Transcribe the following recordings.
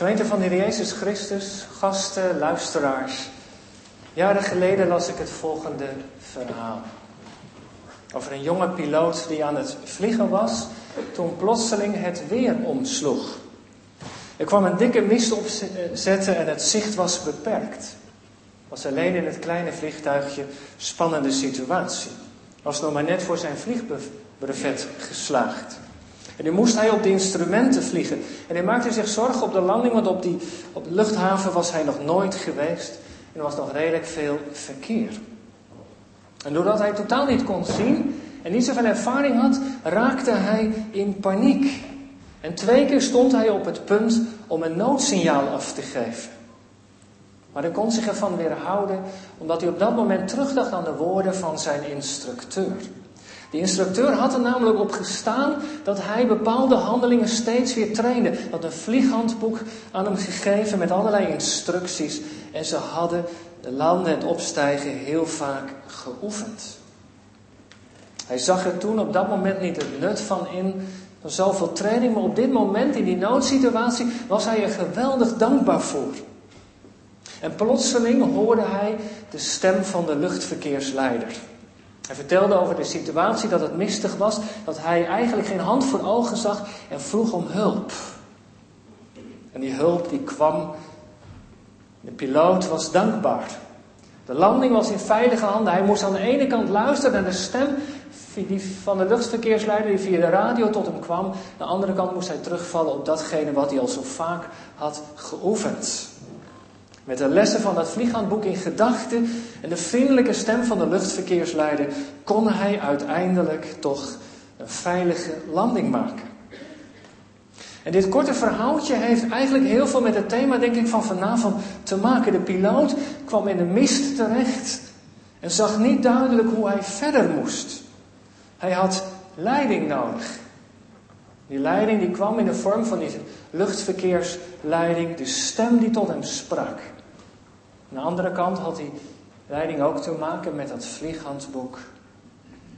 Gemeente van de Heer Jezus Christus, gasten, luisteraars. Jaren geleden las ik het volgende verhaal. Over een jonge piloot die aan het vliegen was toen plotseling het weer omsloeg. Er kwam een dikke mist opzetten en het zicht was beperkt. Was alleen in het kleine vliegtuigje spannende situatie. Was nog maar net voor zijn vliegbrevet geslaagd. En nu moest hij op de instrumenten vliegen. En hij maakte zich zorgen op de landing, want op, die, op de luchthaven was hij nog nooit geweest. En er was nog redelijk veel verkeer. En doordat hij totaal niet kon zien en niet zoveel ervaring had, raakte hij in paniek. En twee keer stond hij op het punt om een noodsignaal af te geven. Maar hij kon zich ervan weerhouden, omdat hij op dat moment terugdacht aan de woorden van zijn instructeur. De instructeur had er namelijk op gestaan dat hij bepaalde handelingen steeds weer trainde. Dat een vlieghandboek aan hem gegeven met allerlei instructies. En ze hadden de landen en het opstijgen heel vaak geoefend. Hij zag er toen op dat moment niet het nut van in, van zoveel training, maar op dit moment in die noodsituatie was hij er geweldig dankbaar voor. En plotseling hoorde hij de stem van de luchtverkeersleider. Hij vertelde over de situatie dat het mistig was, dat hij eigenlijk geen hand voor ogen zag en vroeg om hulp. En die hulp die kwam. De piloot was dankbaar. De landing was in veilige handen. Hij moest aan de ene kant luisteren naar de stem van de luchtverkeersleider die via de radio tot hem kwam. Aan de andere kant moest hij terugvallen op datgene wat hij al zo vaak had geoefend. Met de lessen van dat vlieghandboek in gedachten en de vriendelijke stem van de luchtverkeersleider kon hij uiteindelijk toch een veilige landing maken. En dit korte verhaaltje heeft eigenlijk heel veel met het thema, denk ik, van vanavond te maken. De piloot kwam in de mist terecht en zag niet duidelijk hoe hij verder moest. Hij had leiding nodig. Die leiding die kwam in de vorm van die luchtverkeersleiding, de stem die tot hem sprak. Aan de andere kant had die leiding ook te maken met dat vlieghandboek,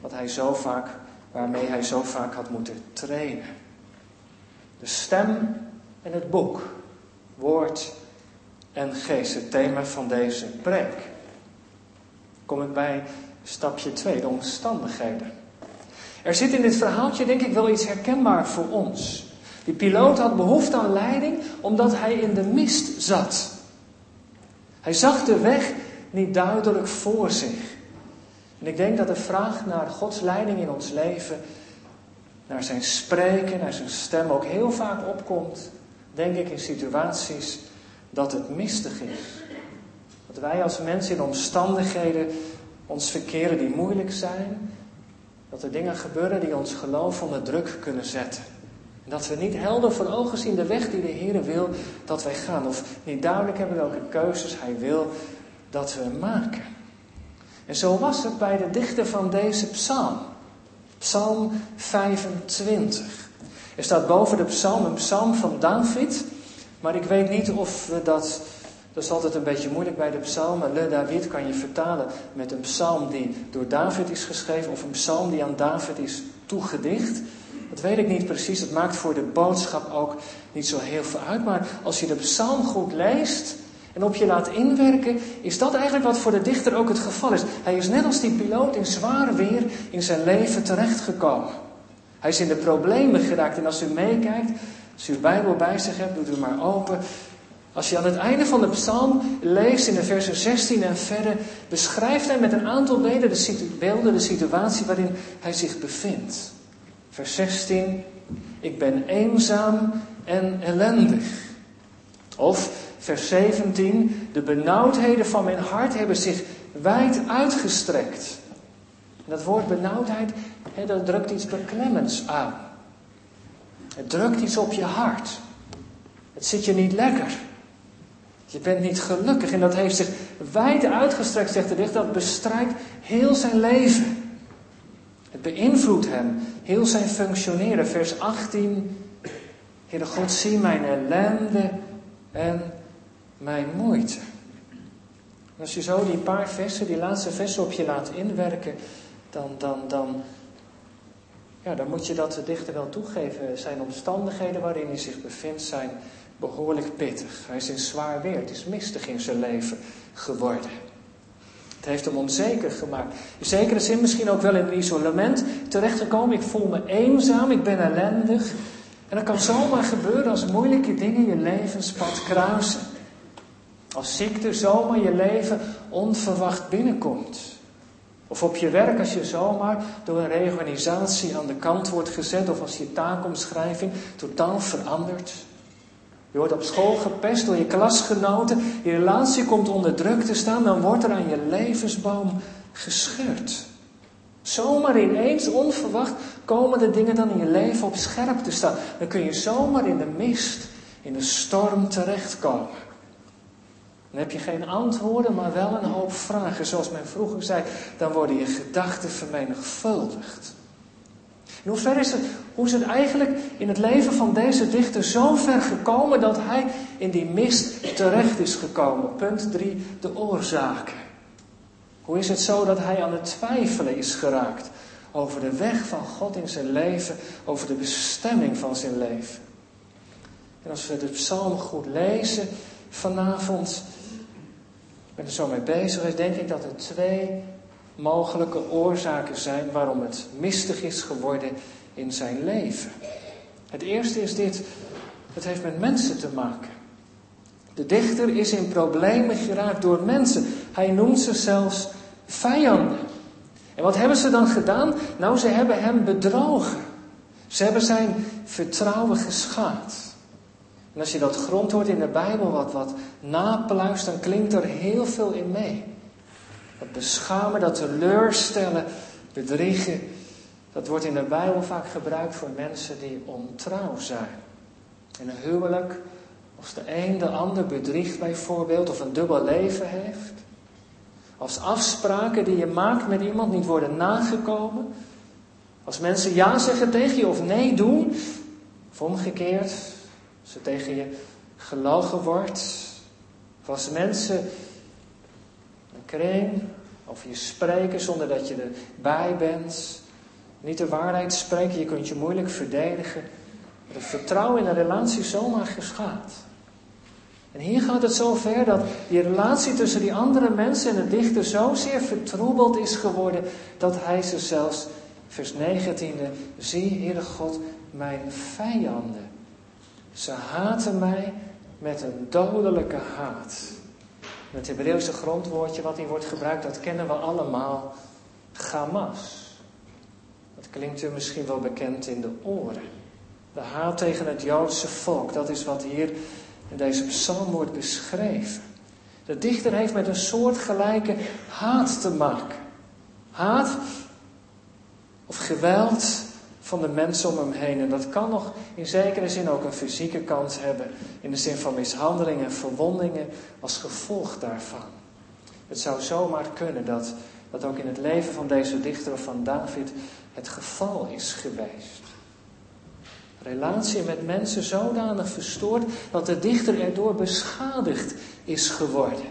wat hij zo vaak, waarmee hij zo vaak had moeten trainen. De stem en het boek, woord en geest, het thema van deze preek. Kom ik bij stapje 2, de omstandigheden. Er zit in dit verhaaltje denk ik wel iets herkenbaar voor ons. Die piloot had behoefte aan leiding omdat hij in de mist zat. Hij zag de weg niet duidelijk voor zich. En ik denk dat de vraag naar Gods leiding in ons leven, naar zijn spreken, naar zijn stem ook heel vaak opkomt, denk ik in situaties dat het mistig is. Dat wij als mensen in omstandigheden ons verkeren die moeilijk zijn, dat er dingen gebeuren die ons geloof onder druk kunnen zetten. Dat we niet helder voor ogen zien de weg die de Heer wil dat wij gaan. Of niet duidelijk hebben welke keuzes Hij wil dat we maken. En zo was het bij de dichter van deze psalm. Psalm 25. Er staat boven de psalm een psalm van David. Maar ik weet niet of we dat dat is altijd een beetje moeilijk bij de psalmen. Le David kan je vertalen met een psalm die door David is geschreven of een psalm die aan David is toegedicht. Dat weet ik niet precies. Het maakt voor de boodschap ook niet zo heel veel uit. Maar als je de psalm goed leest en op je laat inwerken, is dat eigenlijk wat voor de dichter ook het geval is. Hij is net als die piloot in zwaar weer in zijn leven terechtgekomen. Hij is in de problemen geraakt. En als u meekijkt, als u uw Bijbel bij zich hebt, doet u maar open. Als je aan het einde van de psalm leest in de versen 16 en verder, beschrijft hij met een aantal beelden de, beelden de situatie waarin hij zich bevindt. Vers 16, ik ben eenzaam en ellendig. Of vers 17, de benauwdheden van mijn hart hebben zich wijd uitgestrekt. dat woord benauwdheid, dat drukt iets beklemmends aan. Het drukt iets op je hart. Het zit je niet lekker. Je bent niet gelukkig en dat heeft zich wijd uitgestrekt, zegt de dichter. Dat bestrijkt heel zijn leven. Beïnvloedt hem, heel zijn functioneren. Vers 18. Heere God, zie mijn ellende en mijn moeite. als je zo die paar versen, die laatste versen op je laat inwerken, dan, dan, dan, ja, dan moet je dat de dichter wel toegeven. Zijn omstandigheden waarin hij zich bevindt zijn behoorlijk pittig. Hij is in zwaar weer. Het is mistig in zijn leven geworden. Het heeft hem onzeker gemaakt. In zekere zin misschien ook wel in een isolement terechtgekomen. Ik voel me eenzaam, ik ben ellendig. En dat kan zomaar gebeuren als moeilijke dingen je levenspad kruisen. Als ziekte zomaar je leven onverwacht binnenkomt. Of op je werk als je zomaar door een reorganisatie aan de kant wordt gezet. Of als je taakomschrijving totaal verandert. Je wordt op school gepest door je klasgenoten. Je relatie komt onder druk te staan. Dan wordt er aan je levensboom gescheurd. Zomaar ineens, onverwacht, komen de dingen dan in je leven op scherp te staan. Dan kun je zomaar in de mist, in de storm terechtkomen. Dan heb je geen antwoorden, maar wel een hoop vragen. Zoals men vroeger zei, dan worden je gedachten vermenigvuldigd. In is het, hoe is het eigenlijk in het leven van deze dichter zo ver gekomen dat hij in die mist terecht is gekomen? Punt 3, de oorzaken. Hoe is het zo dat hij aan het twijfelen is geraakt over de weg van God in zijn leven, over de bestemming van zijn leven? En als we de psalm goed lezen vanavond, ik ben er zo mee bezig, denk ik dat er twee mogelijke oorzaken zijn waarom het mistig is geworden in zijn leven. Het eerste is dit, het heeft met mensen te maken. De dichter is in problemen geraakt door mensen. Hij noemt ze zelfs vijanden. En wat hebben ze dan gedaan? Nou, ze hebben hem bedrogen. Ze hebben zijn vertrouwen geschaad. En als je dat grondwoord in de Bijbel wat, wat napluist, dan klinkt er heel veel in mee. Dat beschamen, dat teleurstellen, bedriegen, dat wordt in de Bijbel vaak gebruikt voor mensen die ontrouw zijn. In een huwelijk, als de een de ander bedriegt bijvoorbeeld, of een dubbel leven heeft. Als afspraken die je maakt met iemand niet worden nagekomen. Als mensen ja zeggen tegen je of nee doen. Of omgekeerd, als er tegen je gelogen wordt. Of als mensen kring of je spreken zonder dat je erbij bent. Niet de waarheid spreken, je kunt je moeilijk verdedigen. Het vertrouwen in een relatie zomaar geschaad. En hier gaat het zo ver dat die relatie tussen die andere mensen en de dichter zozeer vertroebeld is geworden dat hij ze zelfs, vers 19, zie, Heere God, mijn vijanden. Ze haten mij met een dodelijke haat. Het Hebreeuwse grondwoordje wat hier wordt gebruikt, dat kennen we allemaal. Gamas. Dat klinkt u misschien wel bekend in de oren. De haat tegen het Joodse volk, dat is wat hier in deze psalm wordt beschreven. De dichter heeft met een soortgelijke haat te maken. Haat of geweld van de mensen om hem heen. En dat kan nog in zekere zin ook een fysieke kant hebben. In de zin van mishandelingen en verwondingen als gevolg daarvan. Het zou zomaar kunnen dat dat ook in het leven van deze dichter of van David het geval is geweest. Relatie met mensen zodanig verstoord dat de dichter erdoor beschadigd is geworden.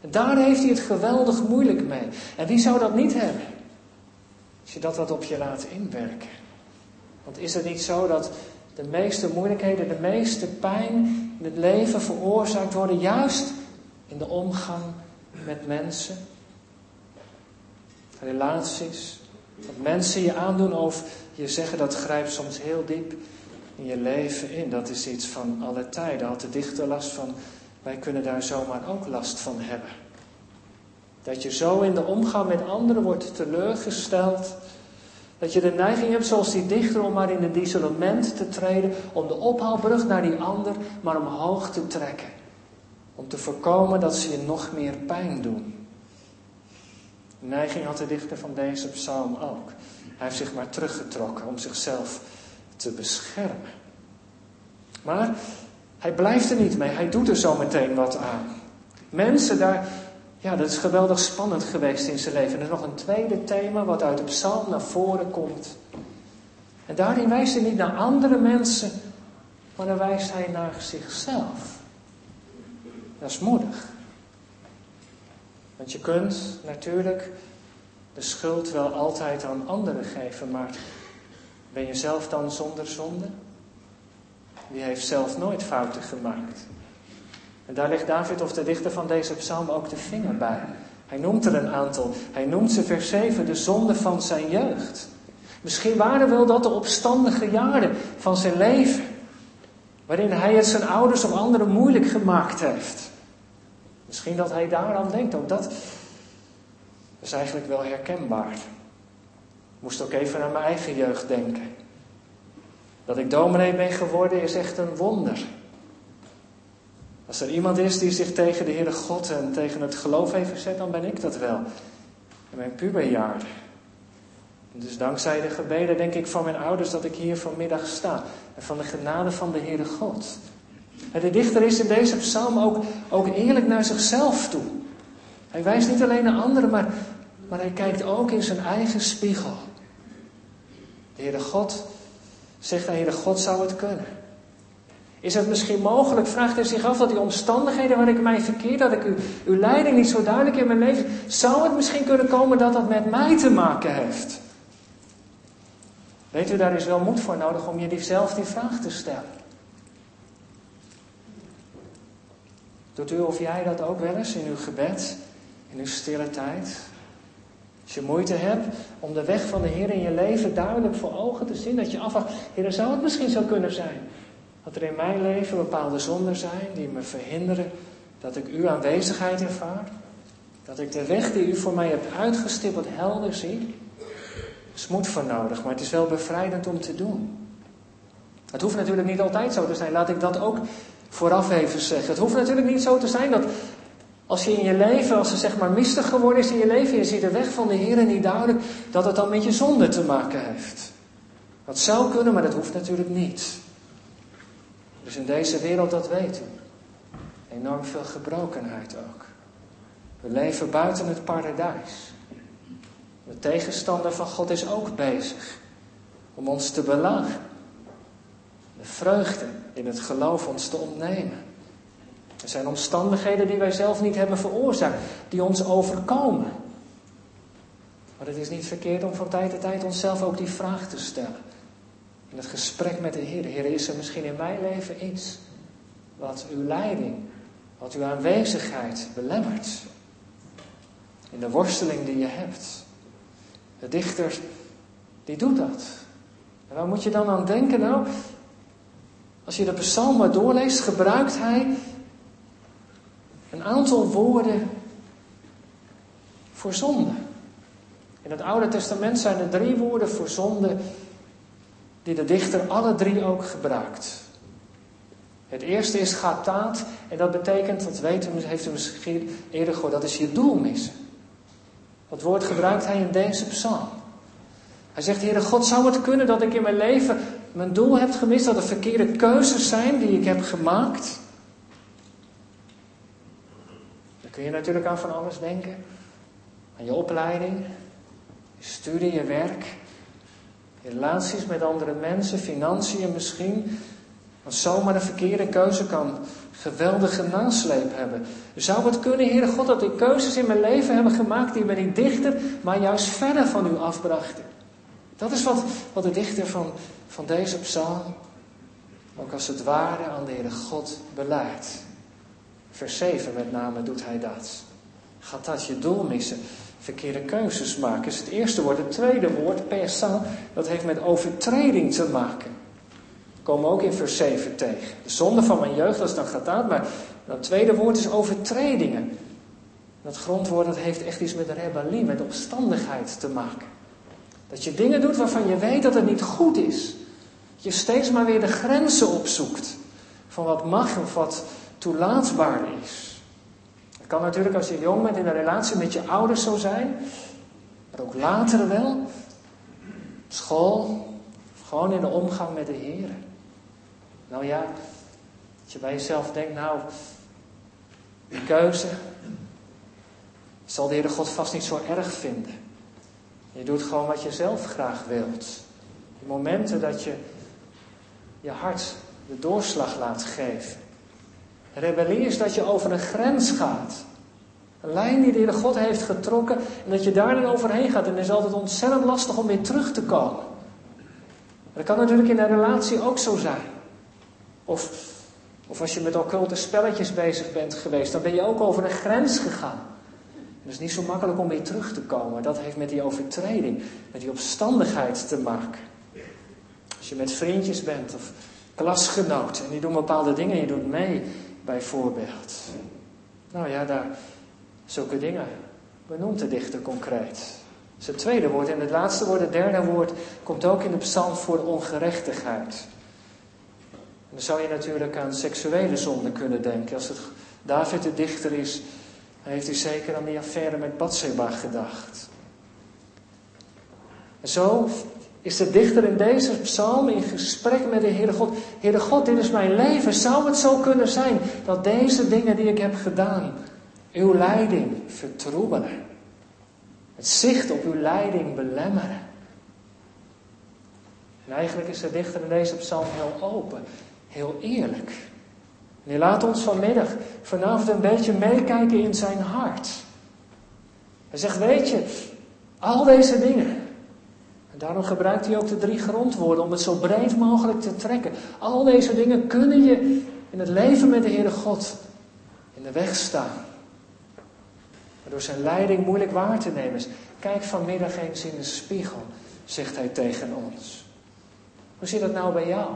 En daar heeft hij het geweldig moeilijk mee. En wie zou dat niet hebben? Als je dat wat op je laat inwerken. Want is het niet zo dat de meeste moeilijkheden, de meeste pijn in het leven veroorzaakt worden juist in de omgang met mensen? Relaties. Wat mensen je aandoen of je zeggen, dat grijpt soms heel diep in je leven in. Dat is iets van alle tijden. Had de dichter last van, wij kunnen daar zomaar ook last van hebben. Dat je zo in de omgang met anderen wordt teleurgesteld. Dat je de neiging hebt, zoals die dichter, om maar in het isolement te treden. Om de ophaalbrug naar die ander maar omhoog te trekken. Om te voorkomen dat ze je nog meer pijn doen. Neiging had de dichter van deze psalm ook. Hij heeft zich maar teruggetrokken om zichzelf te beschermen. Maar hij blijft er niet mee. Hij doet er zo meteen wat aan. Mensen daar, ja, dat is geweldig spannend geweest in zijn leven. En er is nog een tweede thema wat uit de psalm naar voren komt. En daarin wijst hij niet naar andere mensen, maar dan wijst hij naar zichzelf. Dat is moedig. Want je kunt natuurlijk de schuld wel altijd aan anderen geven, maar ben je zelf dan zonder zonde? Die heeft zelf nooit fouten gemaakt. En daar legt David of de dichter van deze psalm ook de vinger bij. Hij noemt er een aantal. Hij noemt ze vers 7 de zonde van zijn jeugd. Misschien waren wel dat de opstandige jaren van zijn leven. Waarin hij het zijn ouders of anderen moeilijk gemaakt heeft. Misschien dat hij daaraan denkt. Ook dat is eigenlijk wel herkenbaar. Ik moest ook even aan mijn eigen jeugd denken. Dat ik dominee ben geworden is echt een wonder. Als er iemand is die zich tegen de Heere God en tegen het geloof heeft verzet, dan ben ik dat wel. In mijn puberjaren. Dus dankzij de gebeden denk ik van mijn ouders dat ik hier vanmiddag sta. En van de genade van de Heere God. En de dichter is in deze psalm ook, ook eerlijk naar zichzelf toe. Hij wijst niet alleen naar anderen, maar, maar hij kijkt ook in zijn eigen spiegel. De Heere God zegt de Heere God zou het kunnen. Is het misschien mogelijk, vraagt hij zich af, dat die omstandigheden waar ik mij verkeer, dat ik uw leiding niet zo duidelijk in mijn leven, zou het misschien kunnen komen dat dat met mij te maken heeft? Weet u, daar is wel moed voor nodig om je diezelfde die vraag te stellen. Doet u of jij dat ook wel eens in uw gebed, in uw stille tijd? Als je moeite hebt om de weg van de Heer in je leven duidelijk voor ogen te zien, dat je afvraagt, Heer, zou het misschien zo kunnen zijn? Dat er in mijn leven bepaalde zonden zijn die me verhinderen dat ik uw aanwezigheid ervaar? Dat ik de weg die u voor mij hebt uitgestippeld helder zie? Er is moed voor nodig, maar het is wel bevrijdend om te doen. Het hoeft natuurlijk niet altijd zo te zijn, laat ik dat ook vooraf even zeggen. Het hoeft natuurlijk niet zo te zijn dat als je in je leven, als er zeg maar mistig geworden is in je leven, je ziet de weg van de Heer niet duidelijk, dat het dan met je zonde te maken heeft. Dat zou kunnen, maar dat hoeft natuurlijk niet. Dus in deze wereld, dat weet u, enorm veel gebrokenheid ook. We leven buiten het paradijs. De tegenstander van God is ook bezig om ons te belagen. De vreugde in het geloof ons te ontnemen. Er zijn omstandigheden die wij zelf niet hebben veroorzaakt, die ons overkomen. Maar het is niet verkeerd om van tijd tot tijd onszelf ook die vraag te stellen. In het gesprek met de Heer. Heer, is er misschien in mijn leven iets wat uw leiding, wat uw aanwezigheid belemmert? In de worsteling die je hebt. De dichter, die doet dat. En waar moet je dan aan denken? Nou, als je de psalm maar doorleest, gebruikt hij een aantal woorden voor zonde. In het Oude Testament zijn er drie woorden voor zonde die de dichter alle drie ook gebruikt. Het eerste is gataat en dat betekent, dat weet heeft u misschien eerder gehoord, dat is je doel missen. Dat woord gebruikt hij in deze psalm. Hij zegt, Heere God, zou het kunnen dat ik in mijn leven mijn doel heb gemist, dat er verkeerde keuzes zijn die ik heb gemaakt? Dan kun je natuurlijk aan van alles denken. Aan je opleiding, je studie, je werk, relaties met andere mensen, financiën misschien. Want zomaar een verkeerde keuze kan geweldige nasleep hebben. Zou het kunnen, Heere God, dat ik keuzes in mijn leven hebben gemaakt die me niet dichter, maar juist verder van u afbrachten? Dat is wat, wat de dichter van, van deze psalm, ook als het ware, aan de Heere God beleidt. Vers 7 met name doet hij dat. Gaat dat je doel missen? Verkeerde keuzes maken is het eerste woord. Het tweede woord, persa, dat heeft met overtreding te maken. Komen we ook in vers 7 tegen. De zonde van mijn jeugd, dat is dan gaat maar het tweede woord is overtredingen. Dat grondwoord dat heeft echt iets met rebellie, met opstandigheid te maken. Dat je dingen doet waarvan je weet dat het niet goed is. Dat je steeds maar weer de grenzen opzoekt van wat mag of wat toelaatbaar is. Kan natuurlijk als je jong bent in een relatie met je ouders zo zijn, maar ook later wel. School, gewoon in de omgang met de Heer. Nou ja, dat je bij jezelf denkt, nou, die keuze zal de Heere God vast niet zo erg vinden. Je doet gewoon wat je zelf graag wilt. De momenten dat je je hart de doorslag laat geven. Rebellie is dat je over een grens gaat. Een lijn die de Heere God heeft getrokken en dat je daar dan overheen gaat. En het is altijd ontzettend lastig om weer terug te komen. Dat kan natuurlijk in een relatie ook zo zijn. Of, of als je met occulte spelletjes bezig bent geweest, dan ben je ook over een grens gegaan. Het is niet zo makkelijk om weer terug te komen. Dat heeft met die overtreding, met die opstandigheid te maken. Als je met vriendjes bent of klasgenoten en die doen bepaalde dingen en je doet mee, bijvoorbeeld. Nou ja, daar, zulke dingen benoemt de dichter concreet. Is het tweede woord. En het laatste woord, het derde woord, komt ook in de psalm voor ongerechtigheid. En dan zou je natuurlijk aan seksuele zonde kunnen denken. Als het David de dichter is, heeft hij zeker aan die affaire met Bathsheba gedacht. En zo is de dichter in deze psalm in gesprek met de Heere God. Heere God, dit is mijn leven. Zou het zo kunnen zijn dat deze dingen die ik heb gedaan, uw leiding vertroebelen? Het zicht op uw leiding belemmeren? En eigenlijk is de dichter in deze psalm heel open, heel eerlijk. En hij laat ons vanmiddag, vanavond een beetje meekijken in zijn hart. Hij zegt, weet je, al deze dingen, en daarom gebruikt hij ook de drie grondwoorden om het zo breed mogelijk te trekken. Al deze dingen kunnen je in het leven met de Heere God in de weg staan. Waardoor zijn leiding moeilijk waar te nemen is. Kijk vanmiddag eens in de spiegel, zegt hij tegen ons. Hoe zit dat nou bij jou?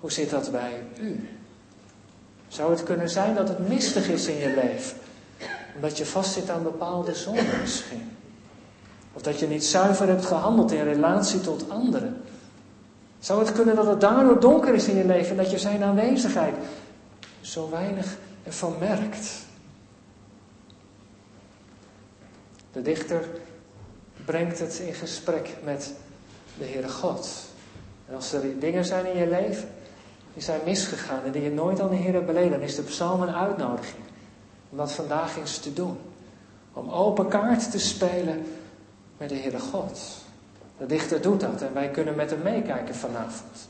Hoe zit dat bij u? Zou het kunnen zijn dat het mistig is in je leven? Omdat je vastzit aan bepaalde zonden misschien? Of dat je niet zuiver hebt gehandeld in relatie tot anderen. Zou het kunnen dat het daardoor donker is in je leven en dat je zijn aanwezigheid zo weinig ervan merkt? De dichter brengt het in gesprek met de Heere God. En als er dingen zijn in je leven die zijn misgegaan en die je nooit aan de Heer hebt beleden, dan is de psalm een uitnodiging om dat vandaag eens te doen. Om open kaart te spelen met de Heere God. De dichter doet dat en wij kunnen met hem meekijken vanavond.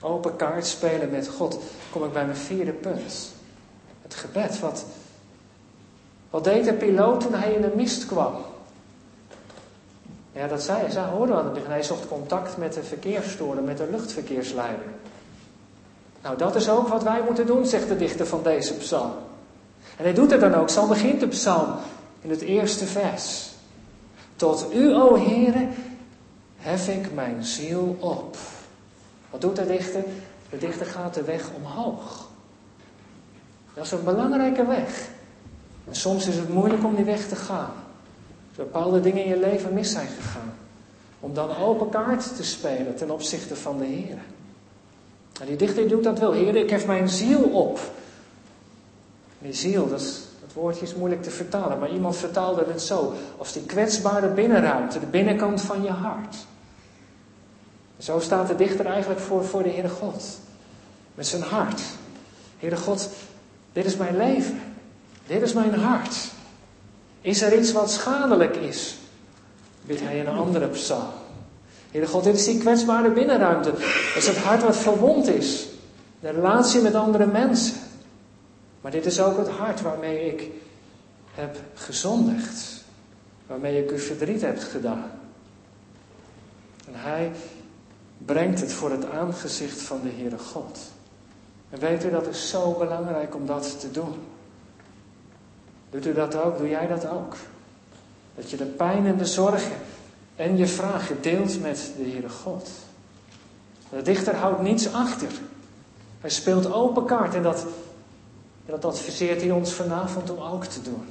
Open kaart spelen met God. Kom ik bij mijn vierde punt. Het gebed. Wat, wat deed de piloot toen hij in de mist kwam? Ja, dat zei hij. Zij hoorden aan het begin. Hij zocht contact met de verkeersstoorder, met de luchtverkeersleider. Nou, dat is ook wat wij moeten doen, zegt de dichter van deze psalm. En hij doet het dan ook. Zo begint de psalm in het eerste vers. Tot u, o Heere, hef ik mijn ziel op. Wat doet de dichter? De dichter gaat de weg omhoog. Dat is een belangrijke weg. En soms is het moeilijk om die weg te gaan. Als bepaalde dingen in je leven mis zijn gegaan. Om dan open kaart te spelen ten opzichte van de Heer. En die dichter doet dat wel. Heer, ik hef mijn ziel op. Die ziel, dat is woordje is moeilijk te vertalen, maar iemand vertaalde het zo. Als die kwetsbare binnenruimte, de binnenkant van je hart. Zo staat de dichter eigenlijk voor, voor de Heere God. Met zijn hart. Heere God, dit is mijn leven. Dit is mijn hart. Is er iets wat schadelijk is? Bidt hij in een andere psalm. Heere God, dit is die kwetsbare binnenruimte. Dat is het hart wat verwond is. De relatie met andere mensen. Maar dit is ook het hart waarmee ik heb gezondigd. Waarmee ik u verdriet heb gedaan. En hij brengt het voor het aangezicht van de Heere God. En weet u, dat is zo belangrijk om dat te doen. Doet u dat ook? Doe jij dat ook? Dat je de pijn en de zorgen en je vragen deelt met de Heere God. De dichter houdt niets achter. Hij speelt open kaart en dat en dat adviseert hij ons vanavond om ook te doen.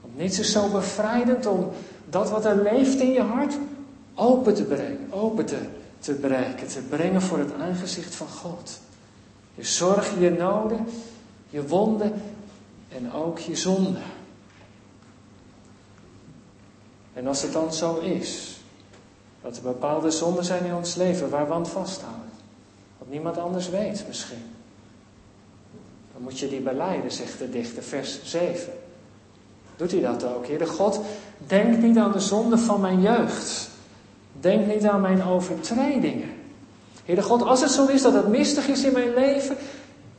Want niets is zo bevrijdend om dat wat er leeft in je hart open te brengen, open te, te bereiken, te brengen voor het aangezicht van God. Je zorgen, je noden, je wonden en ook je zonden. En als het dan zo is, dat er bepaalde zonden zijn in ons leven waar we aan vasthouden, wat niemand anders weet misschien dan moet je die beleiden, zegt de dichter, vers 7. Doet hij dat ook? Heere God, denk niet aan de zonde van mijn jeugd. Denk niet aan mijn overtredingen. Heere God, als het zo is dat het mistig is in mijn leven,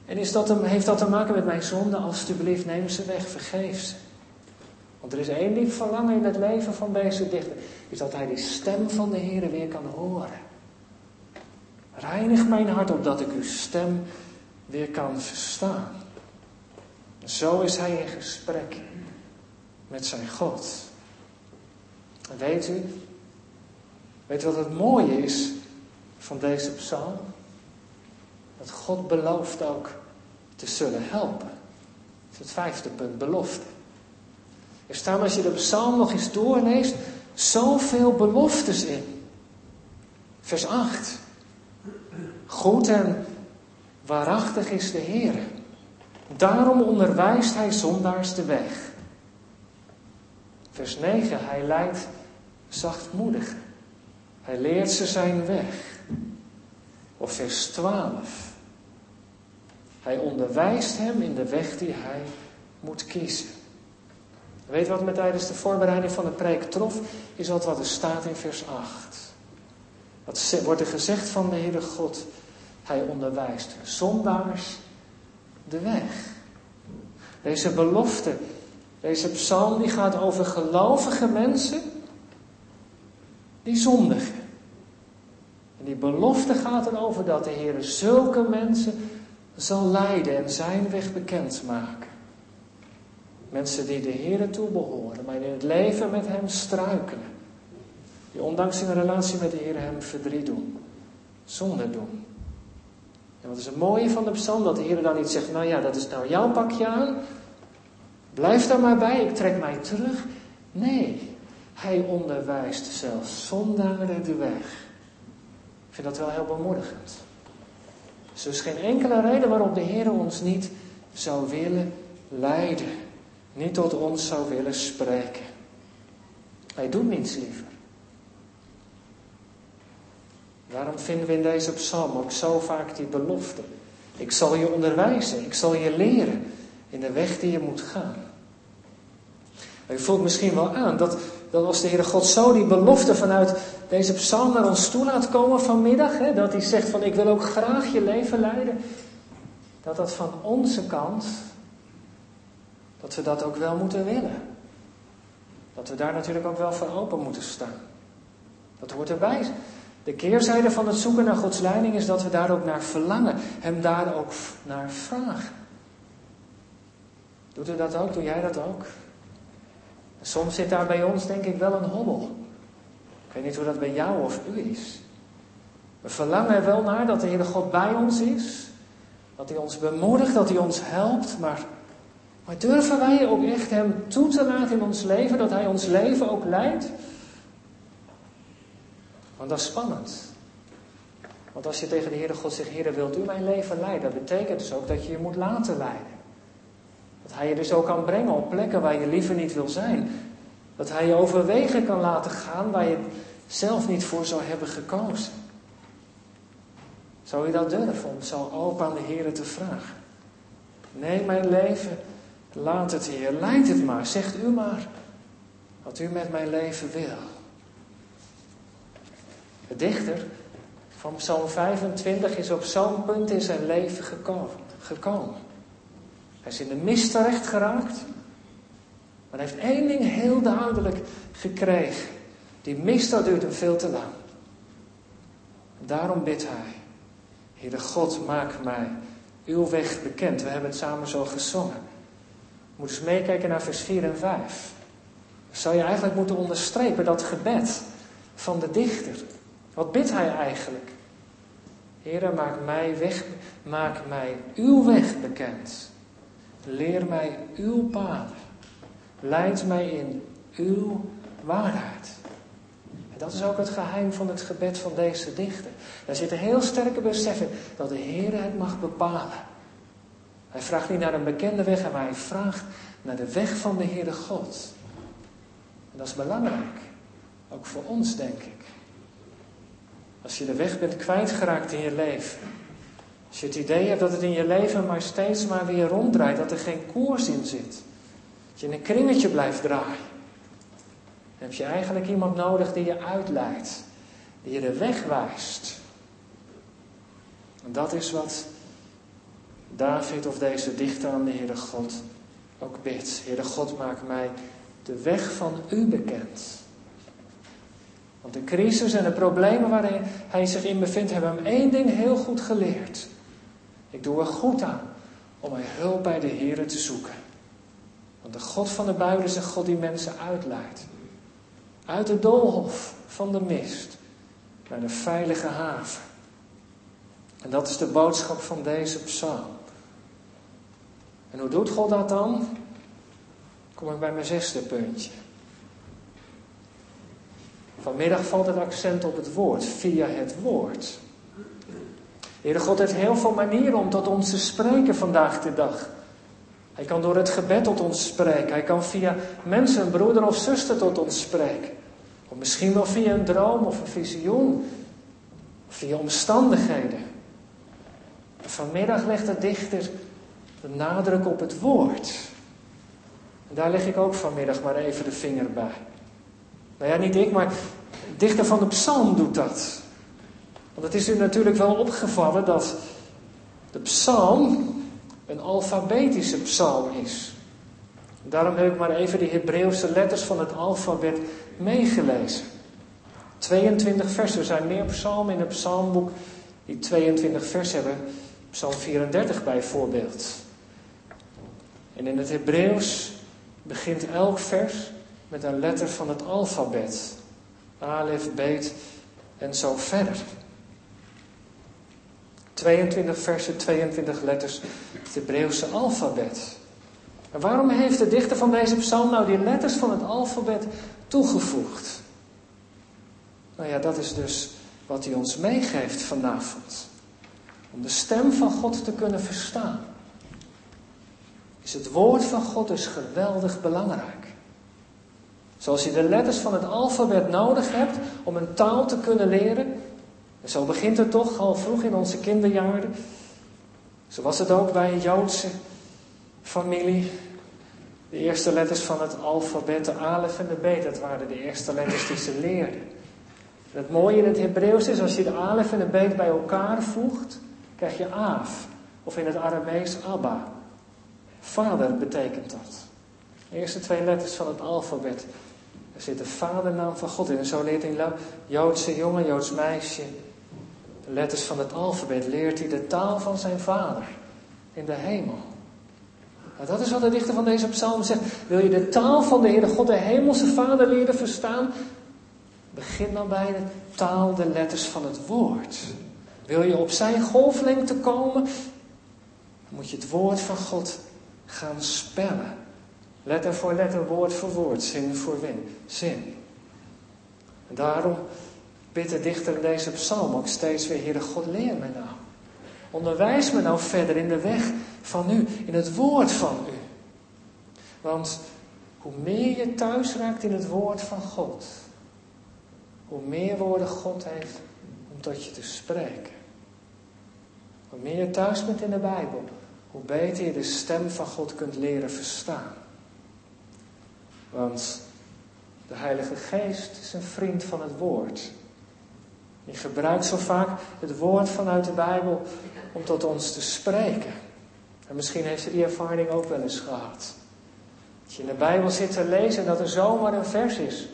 en is dat, heeft dat te maken met mijn zonde, alstublieft neem ze weg, vergeef ze. Want er is één diep verlangen in het leven van deze dichter, is dat hij die stem van de Heer weer kan horen. Reinig mijn hart opdat ik uw stem weer kan verstaan. Zo is hij in gesprek met zijn God. En weet u, weet u wat het mooie is van deze psalm? Dat God belooft ook te zullen helpen. Dat is het vijfde punt, belofte. Er staan als je de psalm nog eens doorleest, zoveel beloftes in. Vers 8. Goed en waarachtig is de Heer. Daarom onderwijst hij zondaars de weg. Vers 9. Hij leidt zachtmoedigen. Hij leert ze zijn weg. Of vers 12. Hij onderwijst hem in de weg die hij moet kiezen. Weet wat me tijdens de voorbereiding van de preek trof? Is dat wat er staat in vers 8. Wat wordt er gezegd van de Heere God? Hij onderwijst zondaars de weg. Deze belofte, deze psalm, die gaat over gelovige mensen die zondigen. En die belofte gaat erover dat de Heer zulke mensen zal leiden en zijn weg bekendmaken. Mensen die de Heer toebehoren, maar in het leven met Hem struikelen. Die ondanks hun relatie met de Heer Hem verdriet doen. Zonde doen. En wat is het mooie van de psalm? Dat de Heer dan niet zegt, nou ja, dat is nou jouw pakje aan. Blijf daar maar bij, ik trek mij terug. Nee, hij onderwijst zelfs zondaren de weg. Ik vind dat wel heel bemoedigend. Dus er is geen enkele reden waarop de Heer ons niet zou willen leiden. Niet tot ons zou willen spreken. Hij doet niets liever. Daarom vinden we in deze psalm ook zo vaak die belofte. Ik zal je onderwijzen, ik zal je leren in de weg die je moet gaan. U voelt misschien wel aan dat, dat als de Heere God zo die belofte vanuit deze psalm naar ons toe laat komen vanmiddag, hè, dat hij zegt van ik wil ook graag je leven leiden, dat dat van onze kant, dat we dat ook wel moeten willen. Dat we daar natuurlijk ook wel voor open moeten staan. Dat hoort erbij. De keerzijde van het zoeken naar Gods leiding is dat we daar ook naar verlangen, Hem daar ook naar vragen. Doet u dat ook? Doe jij dat ook? Soms zit daar bij ons denk ik wel een hobbel. Ik weet niet hoe dat bij jou of u is. We verlangen er wel naar dat de Heere God bij ons is. Dat Hij ons bemoedigt, dat Hij ons helpt. Maar, maar durven wij ook echt Hem toe te laten in ons leven? Dat Hij ons leven ook leidt? Want dat is spannend. Want als je tegen de Heere God zegt, Heere, wilt u mijn leven leiden? Dat betekent dus ook dat je je moet laten leiden. Dat hij je dus ook kan brengen op plekken waar je liever niet wil zijn. Dat hij je overwegen kan laten gaan waar je zelf niet voor zou hebben gekozen. Zou je dat durven om zo open aan de Heer te vragen? Nee, mijn leven, laat het Heer, leid het maar, zegt u maar wat u met mijn leven wil. De dichter van Psalm 25 is op zo'n punt in zijn leven gekomen. Hij is in de mist terecht geraakt. Maar hij heeft één ding heel duidelijk gekregen. Die mist dat duurt hem veel te lang. daarom bidt hij. Heere God, maak mij uw weg bekend. We hebben het samen zo gezongen. Moet eens meekijken naar vers 4 en 5. zou je eigenlijk moeten onderstrepen dat gebed van de dichter. Wat bidt hij eigenlijk? Heere, maak mij weg, maak mij uw weg bekend. Leer mij uw paden. Leid mij in uw waarheid. En dat is ook het geheim van het gebed van deze dichter. Daar zit een heel sterke besef in dat de Heer het mag bepalen. Hij vraagt niet naar een bekende weg, maar hij vraagt naar de weg van de Heere God. En dat is belangrijk. Ook voor ons, denk ik. Als je de weg bent kwijtgeraakt in je leven. Als je het idee hebt dat het in je leven maar steeds maar weer ronddraait, dat er geen koers in zit. Dat je in een kringetje blijft draaien. Dan heb je eigenlijk iemand nodig die je uitleidt. Die je de weg wijst. En dat is wat David of deze dichter aan de Heere God ook bidt. Heere God, maak mij de weg van u bekend. Want de crisis en de problemen waarin hij zich in bevindt, hebben hem één ding heel goed geleerd. Ik doe er goed aan om mijn hulp bij de Heer te zoeken. Want de God van de Bijbel is een God die mensen uitleidt. Uit de doolhof van de mist naar de veilige haven. En dat is de boodschap van deze psalm. En hoe doet God dat dan? Kom ik bij mijn zesde puntje. Vanmiddag valt het accent op het woord, via het woord. Heere God heeft heel veel manieren om tot ons te spreken vandaag de dag. Hij kan door het gebed tot ons spreken. Hij kan via mensen, broeder of zuster tot ons spreken. Of misschien wel via een droom of een visioen. Of via omstandigheden. vanmiddag legt de dichter de nadruk op het woord. En daar leg ik ook vanmiddag maar even de vinger bij. Nou ja, niet ik, maar de dichter van de psalm doet dat. Want het is u natuurlijk wel opgevallen dat de psalm een alfabetische psalm is. Daarom heb ik maar even die Hebreeuwse letters van het alfabet meegelezen. 22 versen. Er zijn meer psalmen in het psalmboek die 22 versen hebben. Psalm 34 bijvoorbeeld. En in het Hebreeuws begint elk vers met een letter van het alfabet. Alef, Bet en zo verder. 22 versen, 22 letters, het Hebreeuwse alfabet. En waarom heeft de dichter van deze psalm nou die letters van het alfabet toegevoegd? Nou ja, dat is dus wat hij ons meegeeft vanavond. Om de stem van God te kunnen verstaan. Is het woord van God dus geweldig belangrijk. Zoals je de letters van het alfabet nodig hebt om een taal te kunnen leren, en zo begint het toch al vroeg in onze kinderjaren. Zo was het ook bij een Joodse familie. De eerste letters van het alfabet, de alef en de bet, dat waren de eerste letters die ze leerden. En het mooie in het Hebreeuws is, als je de alef en de bet bij elkaar voegt, krijg je af. Of in het Aramees abba. Vader betekent dat. De eerste twee letters van het alfabet. Er zit de vadernaam van God in. En zo leert een Joodse jongen, Joods meisje de letters van het alfabet leert hij de taal van zijn vader in de hemel. Nou, dat is wat de dichter van deze psalm zegt. Wil je de taal van de Heere God, de hemelse Vader, leren verstaan? Begin dan bij de taal, de letters van het woord. Wil je op zijn golflengte komen? Dan moet je het woord van God gaan spellen. Letter voor letter, woord voor woord, zin voor zin. En daarom bidt de dichter in deze psalm ook steeds weer, Heere God, leer me nou. Onderwijs me nou verder in de weg van u, in het woord van u. Want hoe meer je thuis raakt in het woord van God, hoe meer woorden God heeft om tot je te spreken. Hoe meer je thuis bent in de Bijbel, hoe beter je de stem van God kunt leren verstaan. Want de Heilige Geest is een vriend van het woord. Die gebruikt zo vaak het woord vanuit de Bijbel om tot ons te spreken. En misschien heeft u die ervaring ook wel eens gehad. Dat je in de Bijbel zit te lezen dat er zomaar een vers is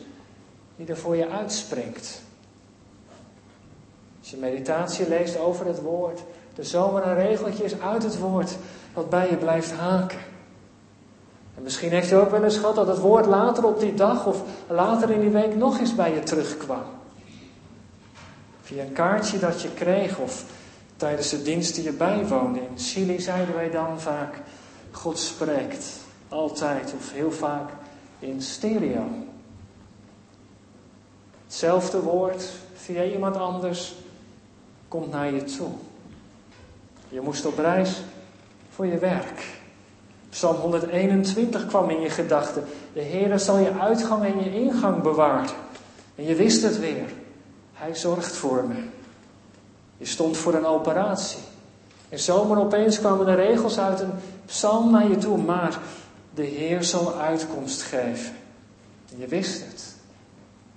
die er voor je uitspringt. Als je meditatie leest over het woord, er zomaar een regeltje is uit het woord wat bij je blijft haken. En misschien heeft u ook wel eens gehad dat het woord later op die dag of later in die week nog eens bij je terugkwam. Via een kaartje dat je kreeg of tijdens de dienst die je bijwoonde. In Chili zeiden wij dan vaak, God spreekt altijd of heel vaak in stereo. Hetzelfde woord via iemand anders komt naar je toe. Je moest op reis voor je werk. Psalm 121 kwam in je gedachten. De Heer zal je uitgang en je ingang bewaren. En je wist het weer. Hij zorgt voor me. Je stond voor een operatie. En zomaar opeens kwamen de regels uit een psalm naar je toe. Maar de Heer zal uitkomst geven. En je wist het.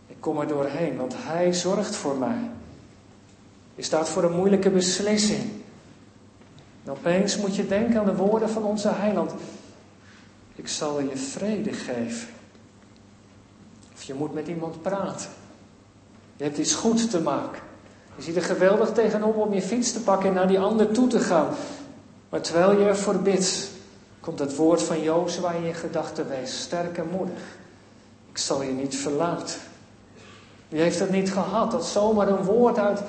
Ik kom er doorheen, want Hij zorgt voor mij. Je staat voor een moeilijke beslissing. En opeens moet je denken aan de woorden van onze heiland. Ik zal je vrede geven. Of je moet met iemand praten. Je hebt iets goed te maken. Je ziet er geweldig tegenop om je fiets te pakken en naar die ander toe te gaan. Maar terwijl je ervoor bidt, komt het woord van Jozua in je gedachten. Wees sterk en moedig. Ik zal je niet verlaten. Wie heeft het niet gehad dat zomaar een woord uit,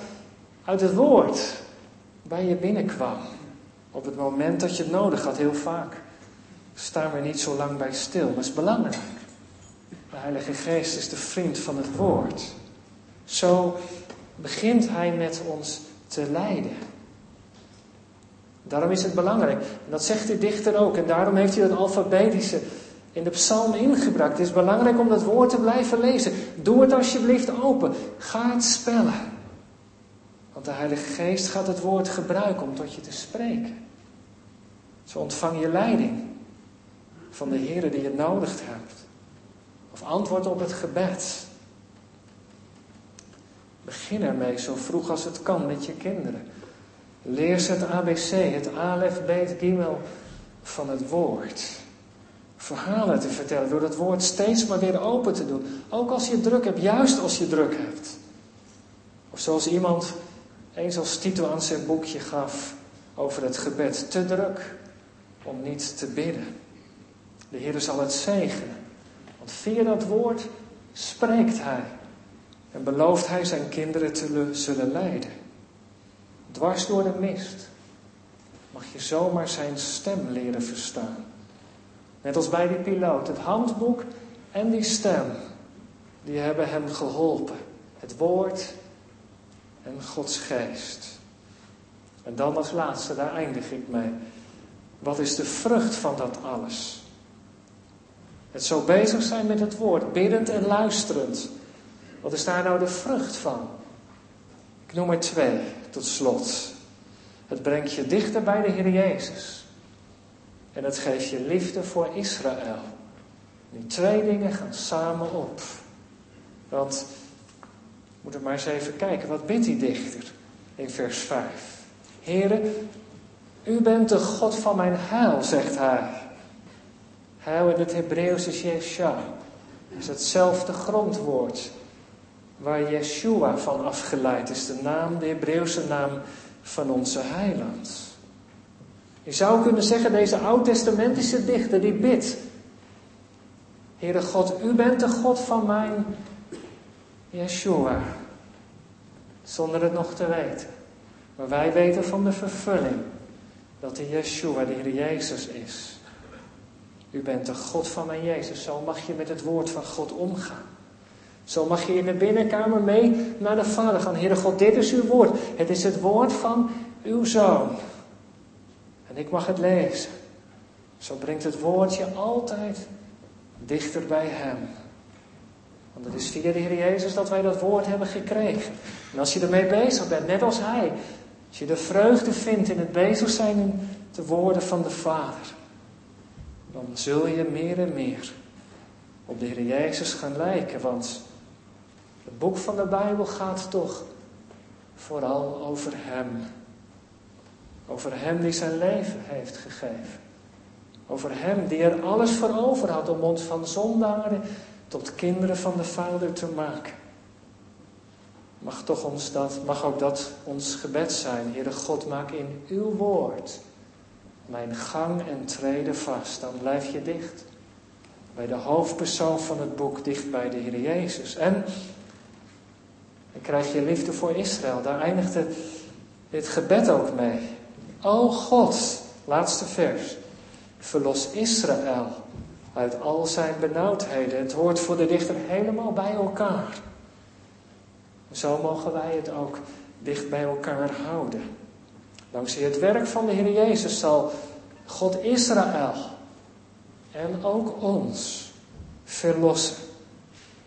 uit het woord bij je binnenkwam? Op het moment dat je het nodig had, heel vaak. Staan we niet zo lang bij stil, maar het is belangrijk. De Heilige Geest is de vriend van het woord. Zo begint Hij met ons te leiden. Daarom is het belangrijk. En dat zegt de dichter ook. En daarom heeft hij dat alfabetische in de psalm ingebracht. Het is belangrijk om dat woord te blijven lezen. Doe het alsjeblieft open. Ga het spellen. Want de Heilige Geest gaat het woord gebruiken om tot je te spreken. Zo ontvang je leiding van de Heer die je nodig hebt. Of antwoord op het gebed. Begin ermee zo vroeg als het kan met je kinderen. Leer ze het ABC, het Alef, Bet, Gimel van het woord. Verhalen te vertellen door het woord steeds maar weer open te doen. Ook als je druk hebt, juist als je druk hebt. Of zoals iemand eens als titel aan zijn boekje gaf over het gebed. Te druk om niet te bidden. De Heer zal het zegenen. Want via dat woord spreekt Hij. En belooft Hij zijn kinderen te zullen leiden. Dwars door de mist mag je zomaar zijn stem leren verstaan. Net als bij die piloot. Het handboek en die stem, die hebben hem geholpen. Het woord en Gods geest. En dan als laatste, daar eindig ik mee. Wat is de vrucht van dat alles? Het zo bezig zijn met het woord, biddend en luisterend. Wat is daar nou de vrucht van? Ik noem er twee tot slot. Het brengt je dichter bij de Heer Jezus. En het geeft je liefde voor Israël. Die twee dingen gaan samen op. Want, moet er maar eens even kijken, wat bidt die dichter in vers 5? Heren, u bent de God van mijn heil, zegt hij. Heil in het Hebreeuws is Yeshua. Is hetzelfde grondwoord waar Yeshua van afgeleid is. De naam, de Hebreeuwse naam van onze heiland. Je zou kunnen zeggen, deze oud-testamentische dichter die bidt. Heere God, u bent de God van mijn Yeshua. Zonder het nog te weten. Maar wij weten van de vervulling dat de Yeshua de Heer Jezus is. U bent de God van mijn Jezus. Zo mag je met het woord van God omgaan. Zo mag je in de binnenkamer mee naar de Vader gaan. Heere God, dit is uw woord. Het is het woord van uw zoon. En ik mag het lezen. Zo brengt het woord je altijd dichter bij Hem. Want het is via de Heer Jezus dat wij dat woord hebben gekregen. En als je ermee bezig bent, net als Hij, als je de vreugde vindt in het bezig zijn in de woorden van de Vader, dan zul je meer en meer op de Heer Jezus gaan lijken. Want het boek van de Bijbel gaat toch vooral over Hem. Over Hem die zijn leven heeft gegeven. Over Hem die er alles voor over had om ons van zondaren tot kinderen van de Vader te maken. Mag, toch ons dat, mag ook dat ons gebed zijn. Heere God, maak in uw woord mijn gang en treden vast. Dan blijf je dicht bij de hoofdpersoon van het boek, dicht bij de Heer Jezus. En dan krijg je liefde voor Israël. Daar eindigde dit gebed ook mee. O God, laatste vers. Verlos Israël uit al zijn benauwdheden. Het hoort voor de dichter helemaal bij elkaar. Zo mogen wij het ook dicht bij elkaar houden. Dankzij het werk van de Heer Jezus zal God Israël en ook ons verlossen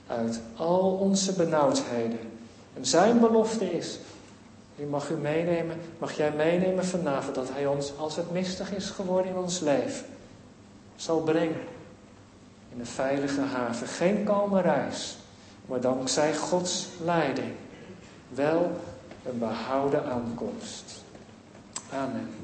uit al onze benauwdheden. En zijn belofte is, die mag u meenemen, mag jij meenemen vanavond, dat hij ons, als het mistig is geworden in ons leven, zal brengen in een veilige haven. Geen kalme reis, maar dankzij Gods leiding wel een behouden aankomst. Amen.